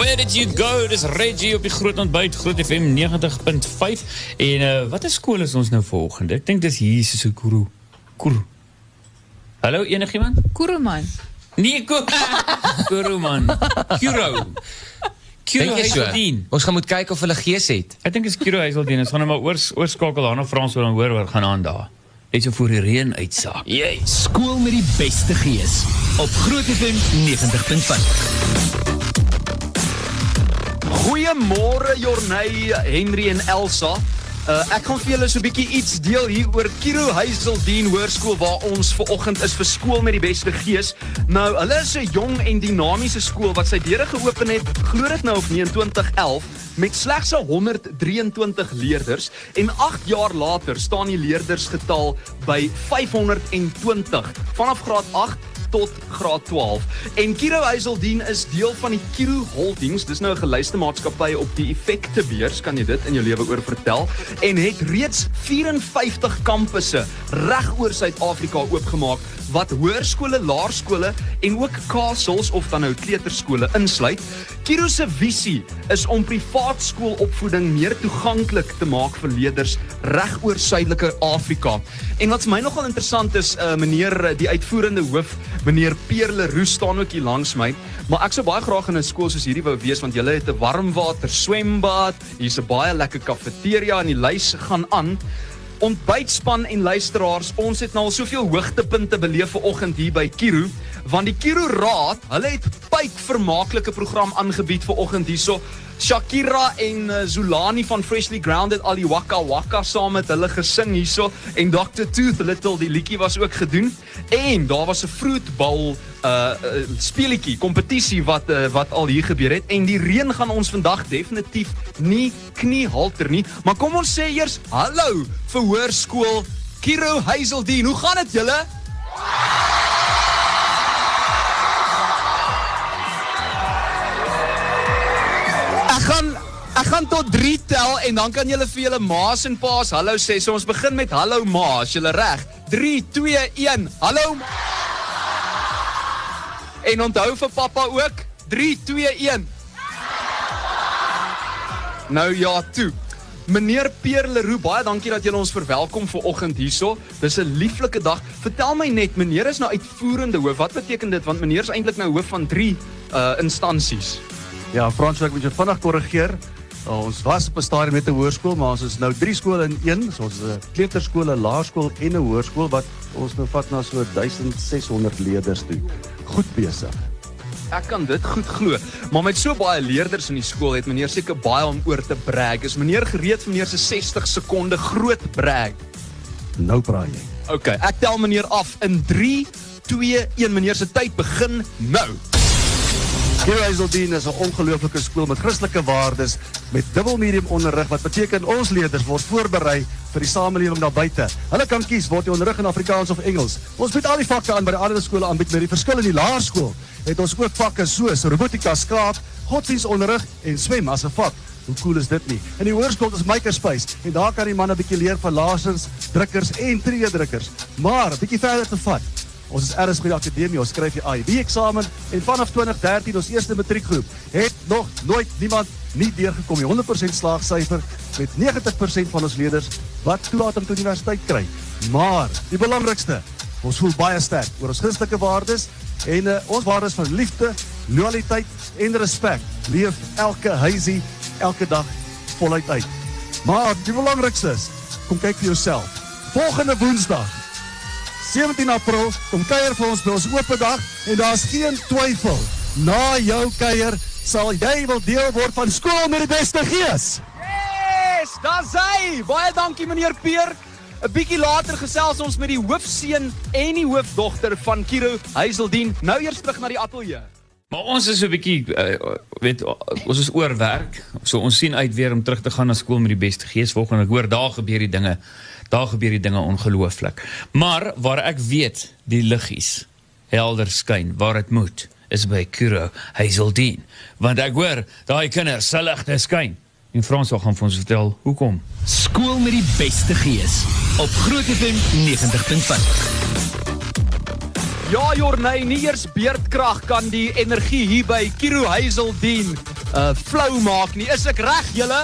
Where did you go? Dis Reggie op die Groot Ontbyt Groot FM 90.5. En uh, wat is skool is ons nou volgende? Ek dink dis Jesus se Kuru. Kuru. Hallo enigiemand? Kuruman. Nee, Kuru. Kuru man. Kuro. Kuro jy so? Ons gaan moet kyk of hulle gees het. Ek dink dis Kuro Hazeldien. Ons gaan hom maar oors oorskakel daar na Frans dan hoor oor gaan aan daar. Net so voor die reën uitsaak. Jy. Skool met die beste gees op Groot FM 90.5. Goeiemôre Jorney, Henry en Elsa. Uh, ek gaan vir julle so 'n bietjie iets deel hier oor Kiro Hazeldien Hoërskool waar ons ver oggend is vir skool met die beste gees. Nou, hulle is 'n jong en dinamiese skool wat sy deure geopen het, glo dit nou of nie in 2011 met slegs 123 leerders en 8 jaar later staan die leerdersgetal by 520 vanaf graad 8 tot graad 12. En Kiro Hazeldien is deel van die Kiro Holdings. Dis nou 'n gelyste maatskappy op die effektebeurs, kan jy dit in jou lewe oor vertel? En het reeds 54 kampusse reg oor Suid-Afrika oopgemaak wat hoërskole, laerskole en ook kastels of dan nou kleuterskole insluit. Kiro se visie is om privaat skoolopvoeding meer toeganklik te maak vir leerders reg oor Suidelike Afrika. En wat vir my nogal interessant is, uh, meneer die uitvoerende hoof, meneer Pierre Leroux staan ook hier langs my, maar ek sou baie graag in 'n skool soos hierdie wou wees want julle het 'n warmwater swembad, hier's 'n baie lekker kafeteria en die lys gaan aan ontbytspan en luisteraars, ons het nou al soveel hoogtepunte beleef vanoggend hier by Kiro, want die Kiro Raad, hulle het pyp vermaaklike program aangebied vanoggend hierso. Shakira en uh, Zulani van Freshly Grounded al die Waka Waka saam met hulle gesing hierso. En Dr. Tooth Little die liedjie was ook gedoen. En daar was 'n fruitbal uh, uh speletjie kompetisie wat uh, wat al hier gebeur het. En die reën gaan ons vandag definitief nie kniehalter nie. Maar kom ons sê eers hallo vir hoërskool Kiro Hazeldien hoe gaan dit julle? Ek ek gaan tot 3 tel en dan kan julle vir julle ma's en pa's hallo sê. So ons begin met hallo ma, as julle reg. 3 2 1. Hallo. Ma. En onthou vir pappa ook. 3 2 1. Nou ja, toe. Meneer Pierre Leroux, baie dankie dat julle ons verwelkom ver oggend hierso. Dis 'n lieflike dag. Vertel my net, meneer is nou uitvoerende hoof. Wat beteken dit? Want meneer is eintlik nou hoof van 3 uh instansies. Ja, Frans, ek moet jou vinnig korrigeer. Uh, ons was op 'n stadium met 'n hoërskool, maar ons is nou drie skole in een. So ons is 'n kleuterskool, 'n laerskool en 'n hoërskool wat ons nou vat na so 1600 leerders toe. Goed besig. Ek kan dit goed glo, maar met so baie leerders in die skool het meneer seker baie om oor te brag. Is meneer gereed vir meneer se 60 sekonde groot brag? Nou praat jy. OK, ek tel meneer af in 3 2 1 meneer se tyd begin nou. Hazeldien is 'n ongelooflike skool met Christelike waardes met dubbel medium onderrig wat beteken ons leerders word voorberei vir die samelewing daar buite. Hulle kan kies word jy onderrig in Afrikaans of Engels. Ons bied al die vakke aan by die ander skole aanbied met die verskil in die laerskool. Het ons ook vakke soos robotika, skaak, godsdienstonderrig en swem as 'n vak. Hoe cool is dit nie? In die hoërskool is makerspace en daar kan die manne 'n bietjie leer van laersens, drukkers en 3D-drukkers. Maar bietjie verder te vat. Ons is die akademie, ons skryf die IB eksamen en vanaf 2013 ons eerste matriekgroep het nog nooit niemand nie deurgekom nie. 100% slaagsyfer met 90% van ons leerders wat toelating tot universiteit kry. Maar die belangrikste, ons voel baie sterk oor ons Christelike waardes en uh, ons waardes van liefde, loyaliteit en respek leef elke huisie elke dag voluit uit. Maar die belangrikste is, kom kyk vir jouself. Volgende Woensdag 17 April kom kuier vir ons by ons oop dag en daar's geen twyfel. Na jou kuier sal jy wil deel word van skool met die beste gees. Yes, daar's hy. Baie dankie meneer Peer. 'n Bietjie later gesels ons met die hoofseun en die hoofdogter van Kiro Hazeldien. Nou eers terug na die ateljee. Maar ons is 'n bietjie uh, weet ons is oorwerk. So ons sien uit weer om terug te gaan na skool met die beste gees volgende. Ek hoor daar gebeur die dinge. Daar gebeur die dinge ongelooflik. Maar waar ek weet die liggies helder skyn waar dit moet is by Kuro Hazeldien. Want ek hoor daai kinders se ligte skyn. En Frans gaan vir ons vertel hoekom. Skool met die beste gees op Groot FM 90.5. Ja, Jorney, nie eers beerdkrag kan die energie hier by Kiro Hazeldien uh flou maak nie. Is ek reg, julle?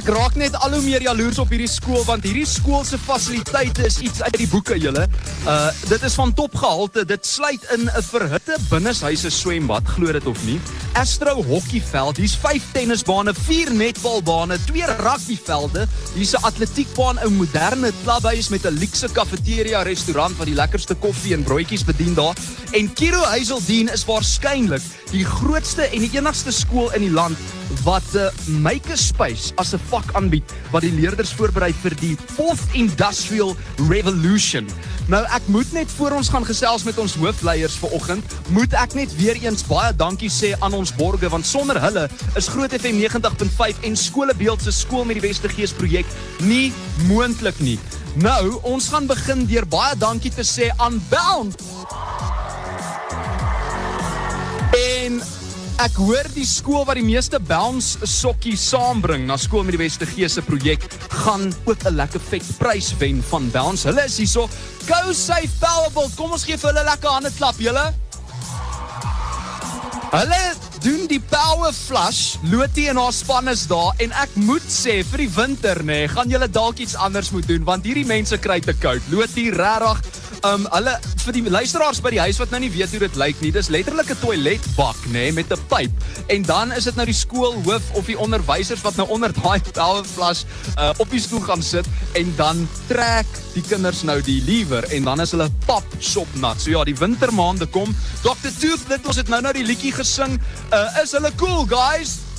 Ek raak net al hoe meer jaloers op hierdie skool want hierdie skool se fasiliteite is iets uit die boeke julle. Uh dit is van topgehalte. Dit sluit in 'n verhitte binneshuise swembad, glo dit of nie. Astro hokkieveld, hier's 5 tennisbane, 4 netbalbane, 2 rugbyvelde, hier's 'n atletiekbaan, 'n moderne klubhuis met 'n luukse kafeteria restaurant wat die lekkerste koffie en broodjies bedien daar. En Kiro Hazeldien is waarskynlik die grootste en die enigste skool in die land wat uh, makerspace as 'n vak aanbied wat die leerders voorberei vir die 4th Industrial Revolution. Nou ek moet net voor ons gaan gesels met ons hoofleiers vanoggend, moet ek net weer eens baie dankie sê aan ons borgers want sonder hulle is Groot FM 90.5 en Skolebeeld se skool met die beste gees projek nie moontlik nie. Nou, ons gaan begin deur baie dankie te sê aan Bound. Ek hoor die skool wat die meeste bounce sokkies saambring na skool met die beste gees se projek gaan ook 'n lekker vet prys wen van bounce. Hulle is hierso. Go Safe Powerbolt. Kom ons gee vir hulle lekker hande klap, julle. Hulle doen die power flush. Lotie en haar span is daar en ek moet sê vir die winter nê, nee, gaan julle dalk iets anders moet doen want hierdie mense kry te koud. Lotie regtig Um hulle vir die luisteraars by die huis wat nou nie weet hoe dit lyk nie. Dis letterlik 'n toiletbak, nê, nee, met 'n pyp. En dan is dit nou die skoolhoof of die onderwysers wat nou onder daai powerflash uh op die stoel gaan sit en dan trek die kinders nou die lever en dan is hulle pap sopnat. So ja, die wintermaande kom. Dr. Tooth dit ons het nou nou die liedjie gesing. Uh is hulle cool, guys?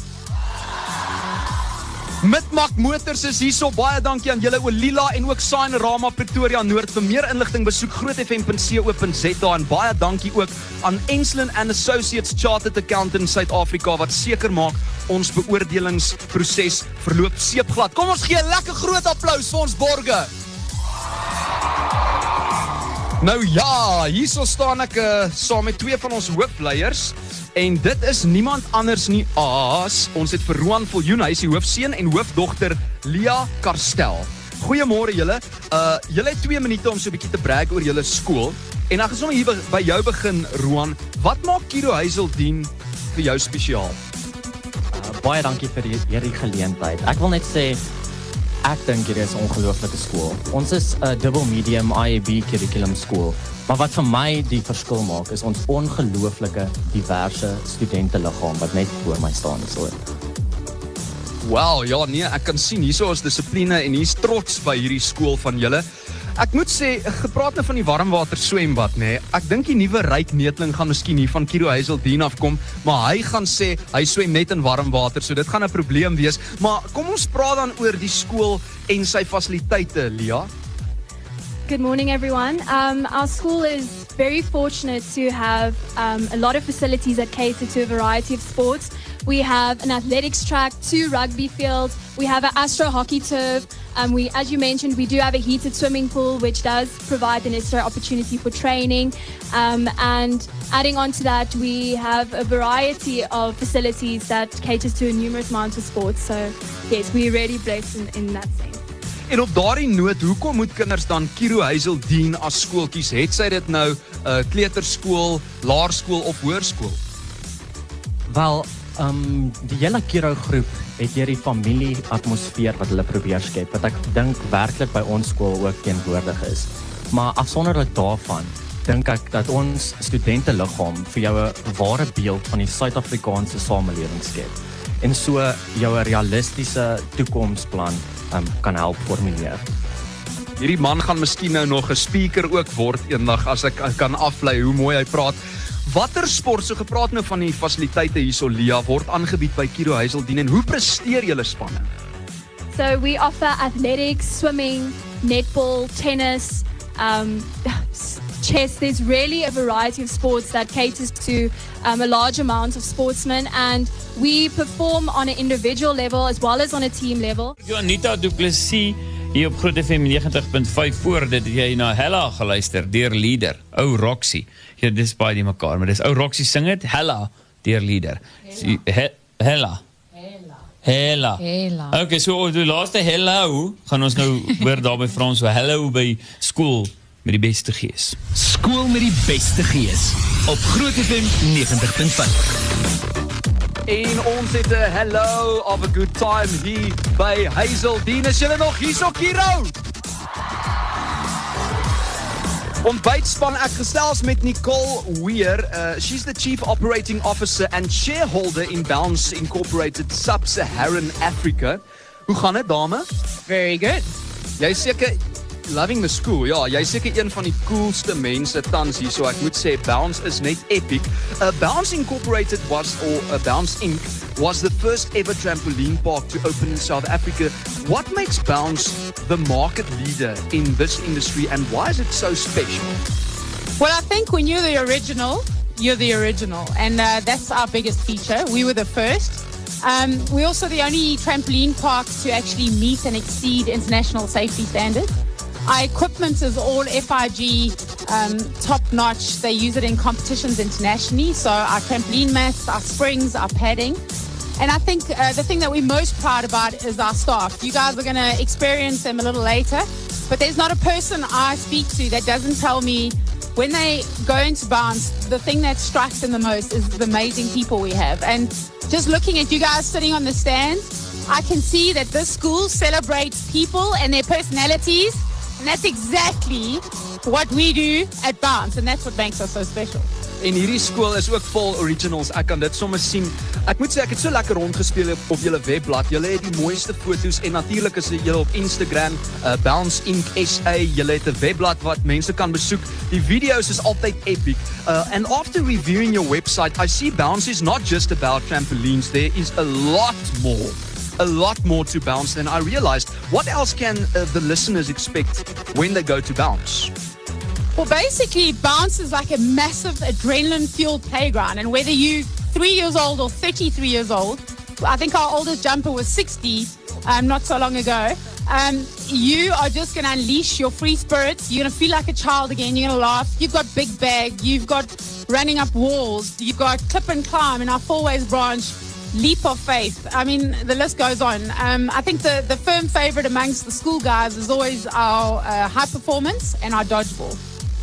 Midmak Motors is hierso. Baie dankie aan julle Olila en ook Sign Rama Pretoria Noord. Vir meer inligting besoek grootfm.co.za en baie dankie ook aan Enslin and Associates Chartered Accountants Suid-Afrika wat seker maak ons beoordelingsproses verloop seepglad. Kom ons gee 'n lekker groot applous vir ons borgers. Nou ja, hierso staan ek uh, saam met twee van ons hoofleiers. En dit is niemand anders nie as ons het vir Roan Viljoen, hy is die hoofseun en hoofdogter Lia Karstel. Goeiemôre julle. Uh julle het 2 minute om so 'n bietjie te brag oor julle skool. En dan gesond hier by jou begin Roan. Wat maak Kiro Hazeldien vir jou spesiaal? Uh, baie dankie vir die hierdie geleentheid. Ek wil net sê ek dink hier is 'n ongelooflike skool. Ons is 'n dubbel medium IAB curriculum skool. Maar wat vir my die verskil maak is ons ongelooflike diverse studente liggaam wat net voor my staan so. Wel, ja nee, ek kan sien hierso is dissipline en hier's trots by hierdie skool van julle. Ek moet sê, gepraat nou van die warmwater swembad nê. Nee, ek dink die nuwe ryk neteling gaan miskien hier van Kiro Hazeldien afkom, maar hy gaan sê hy swem net in warm water, so dit gaan 'n probleem wees. Maar kom ons praat dan oor die skool en sy fasiliteite, Lia. Good morning, everyone. Um, our school is very fortunate to have um, a lot of facilities that cater to a variety of sports. We have an athletics track, two rugby fields. We have an astro hockey turf. Um, we, as you mentioned, we do have a heated swimming pool, which does provide the necessary opportunity for training. Um, and adding on to that, we have a variety of facilities that caters to a numerous amount of sports. So, yes, we're really blessed in, in that sense. En op daardie noot, hoekom moet kinders dan Kiro Hazeldien as skool kies? Het sy dit nou 'n uh, kleuterskool, laerskool of hoërskool? Wel, um, die hele Kiro groep het hierdie familie atmosfeer wat hulle probeer skep wat ek dink werklik by ons skool ook teenwoordig is. Maar afsonderlik daarvan dink ek dat ons studente liggaam vir jou 'n ware beeld van die Suid-Afrikaanse samelewing skep en so jou 'n realistiese toekomsplan um, kan help formuleer. Hierdie man gaan miskien nou nog 'n speaker ook word eendag as ek kan aflei hoe mooi hy praat. Watter sport so gepraat nou van die fasiliteite hierso Lia word aangebied by Kiro Hazeldien en hoe presteer julle spanne? So we offer athletics, swimming, netball, tennis, um, chess. There's really a variety of sports that caters to um, a large amount of sportsmen, and we perform on an individual level as well as on a team level. Janita Du Plessis hier op Groot FM 90.5 voor dit jy na Hella geluister deur Leader, ou Roxy. Ja, dis baie die mekaar, maar dis ou Roxy sing dit Hella deur Leader. Hella. Hella. Hella. Hella. Okay, so die laaste hello gaan ons nou hoor daar by Frans so hello by skool met die beste gees. Skool met die beste gees op Groot FM 90.5. En ons het 'n hello of a good time hier by Hazeldine. Is julle nog hier so Kiro? Ontbytspan ek gesels met Nicole Weir. Uh, she's the chief operating officer and shareholder in Bounce Incorporated Sub-Saharan Africa. Hoe gaan dit, dame? Very good. Jy seker loving the school. Ja, jy seker een van die coolste mense tans hier, so ek moet sê Bounce is net epic. Uh, Bounce Incorporated was or Bounce Inc was the first ever trampoline park to open in South Africa. What makes Bounce the market leader in this industry and why is it so special? Well, I think when you're the original, you're the original. And uh, that's our biggest feature. We were the first. Um, we're also the only trampoline park to actually meet and exceed international safety standards. Our equipment is all FIG um, top notch. They use it in competitions internationally. So our trampoline mats, our springs, our padding. And I think uh, the thing that we're most proud about is our staff. You guys are going to experience them a little later, but there's not a person I speak to that doesn't tell me when they go into bounce, the thing that strikes them the most is the amazing people we have. And just looking at you guys sitting on the stand, I can see that this school celebrates people and their personalities. And that's exactly what we do at Bounce. And that's what makes us so special. En hierdie skool is ook vol originals. Ek kan dit sommer sien. Ek moet sê ek het so lekker rondgespeel op, op julle webblad. Julle het die mooiste foto's en natuurlik is julle op Instagram, uh, Bounce Inc SA. Julle het 'n webblad wat mense kan besoek. Die video's is altyd epic. Uh, and after reviewing your website, I see Bounce is not just about trampolines. There is a lot more. A lot more to Bounce than I realized. What else can uh, the listeners expect when they go to Bounce? Well, basically, bounce is like a massive adrenaline fueled playground. And whether you're three years old or 33 years old, I think our oldest jumper was 60 um, not so long ago. Um, you are just going to unleash your free spirits. You're going to feel like a child again. You're going to laugh. You've got big bag. You've got running up walls. You've got clip and climb in our four ways branch. Leap of faith. I mean, the list goes on. Um, I think the, the firm favorite amongst the school guys is always our uh, high performance and our dodgeball.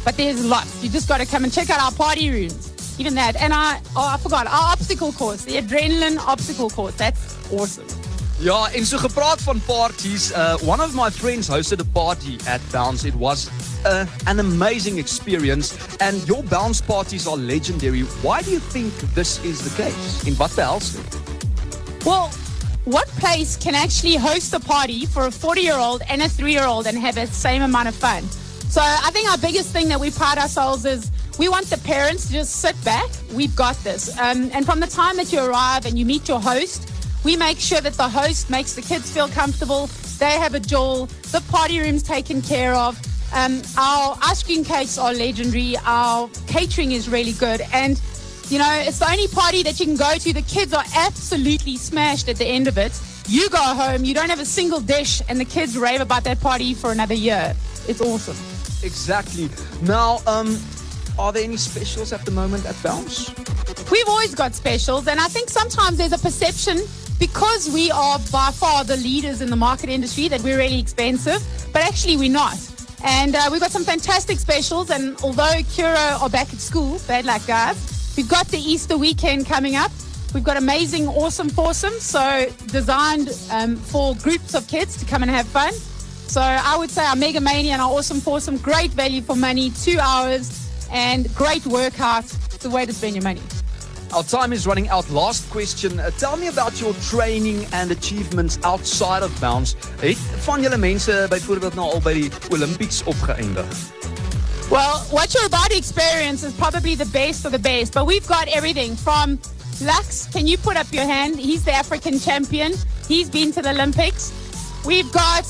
But there's lots. You just got to come and check out our party rooms. Even that. And I, oh, I forgot, our obstacle course, the adrenaline obstacle course. That's awesome. Ja, en so gepraat van parties, uh, one of my friends hosted a party at Bounce. It was uh, an amazing experience and your Bounce parties are legendary. Why do you think this is the case? In behels dit? Well, what place can actually host a party for a 40 year old and a three year old and have the same amount of fun? So I think our biggest thing that we pride ourselves is we want the parents to just sit back. We've got this. Um, and from the time that you arrive and you meet your host, we make sure that the host makes the kids feel comfortable. They have a jewel. The party room's taken care of. Um, our ice cream cakes are legendary. Our catering is really good. And, you know, it's the only party that you can go to. The kids are absolutely smashed at the end of it. You go home, you don't have a single dish, and the kids rave about that party for another year. It's awesome. Exactly. Now, um, are there any specials at the moment at Bounce? We've always got specials, and I think sometimes there's a perception because we are by far the leaders in the market industry that we're really expensive, but actually we're not. And uh, we've got some fantastic specials, and although Cura are back at school, bad luck guys, we've got the Easter weekend coming up. We've got amazing, awesome foursomes, so designed um, for groups of kids to come and have fun. So I would say our Mega Mania and our Awesome Foursome, great value for money, two hours, and great workout. It's the way to spend your money. Our time is running out. Last question. Uh, tell me about your training and achievements outside of bounce. Het van julle mense byvoorbeeld nou al by die Olympics opgeëindig? Well, what you're about experience is probably the base of the base, but we've got everything from Lux. Can you put up your hand? He's the African champion. He's been to the Olympics. We've got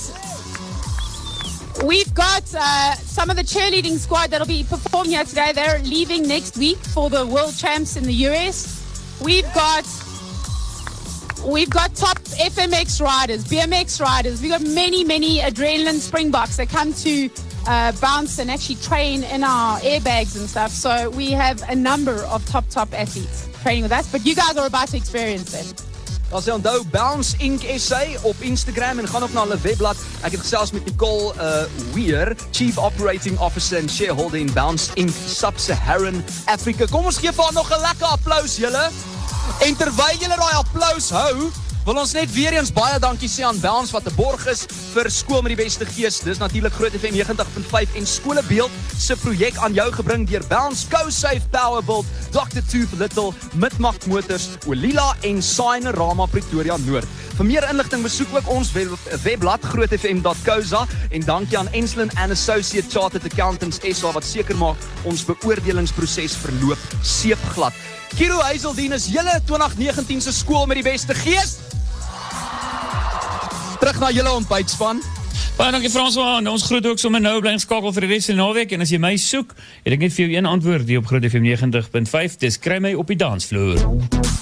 We've got uh, some of the cheerleading squad that'll be performing here today. They're leaving next week for the world champs in the US. We've got we've got top FMX riders, BMX riders. We've got many, many adrenaline springboks that come to uh, bounce and actually train in our airbags and stuff. So we have a number of top, top athletes training with us. But you guys are about to experience them. Dan sê onthou Bounce Inc SA op Instagram en gaan ook na hulle webblad. Ek het gesels met Nicole uh Weir, Chief Operating Officer en shareholder in Bounce Inc Sub-Saharan Africa. Kom ons gee vir haar nog 'n lekker applous julle. En terwyl julle daai applous hou, wil ons net weer eens baie dankie sê aan Bounce wat 'n borg is vir skool met die beste gees. Dis natuurlik Groot FM 90.5 en Skolebeeld se projek aan jou gebring deur Bounce Go Safe Powerbuild, Dr Tooth Little, Midmak Motors, Olila en Signerama Pretoria Noord. Vir meer inligting besoek ook ons web, webblad grootfm.co.za en dankie aan Enslin and Associate Chartered Accountants SA wat seker maak ons beoordelingsproses verloop seepglad. Kiro Hazeldien is julle 2019 se skool met die beste gees. Terug na julle ontbytspan. Baie dankie François. En ons groet ook sommer nou bly skakel vir die res van die naweek en as jy my soek, het ek net vir jou een antwoord hier op Groot FM 90.5. Dis kry my op die dansvloer.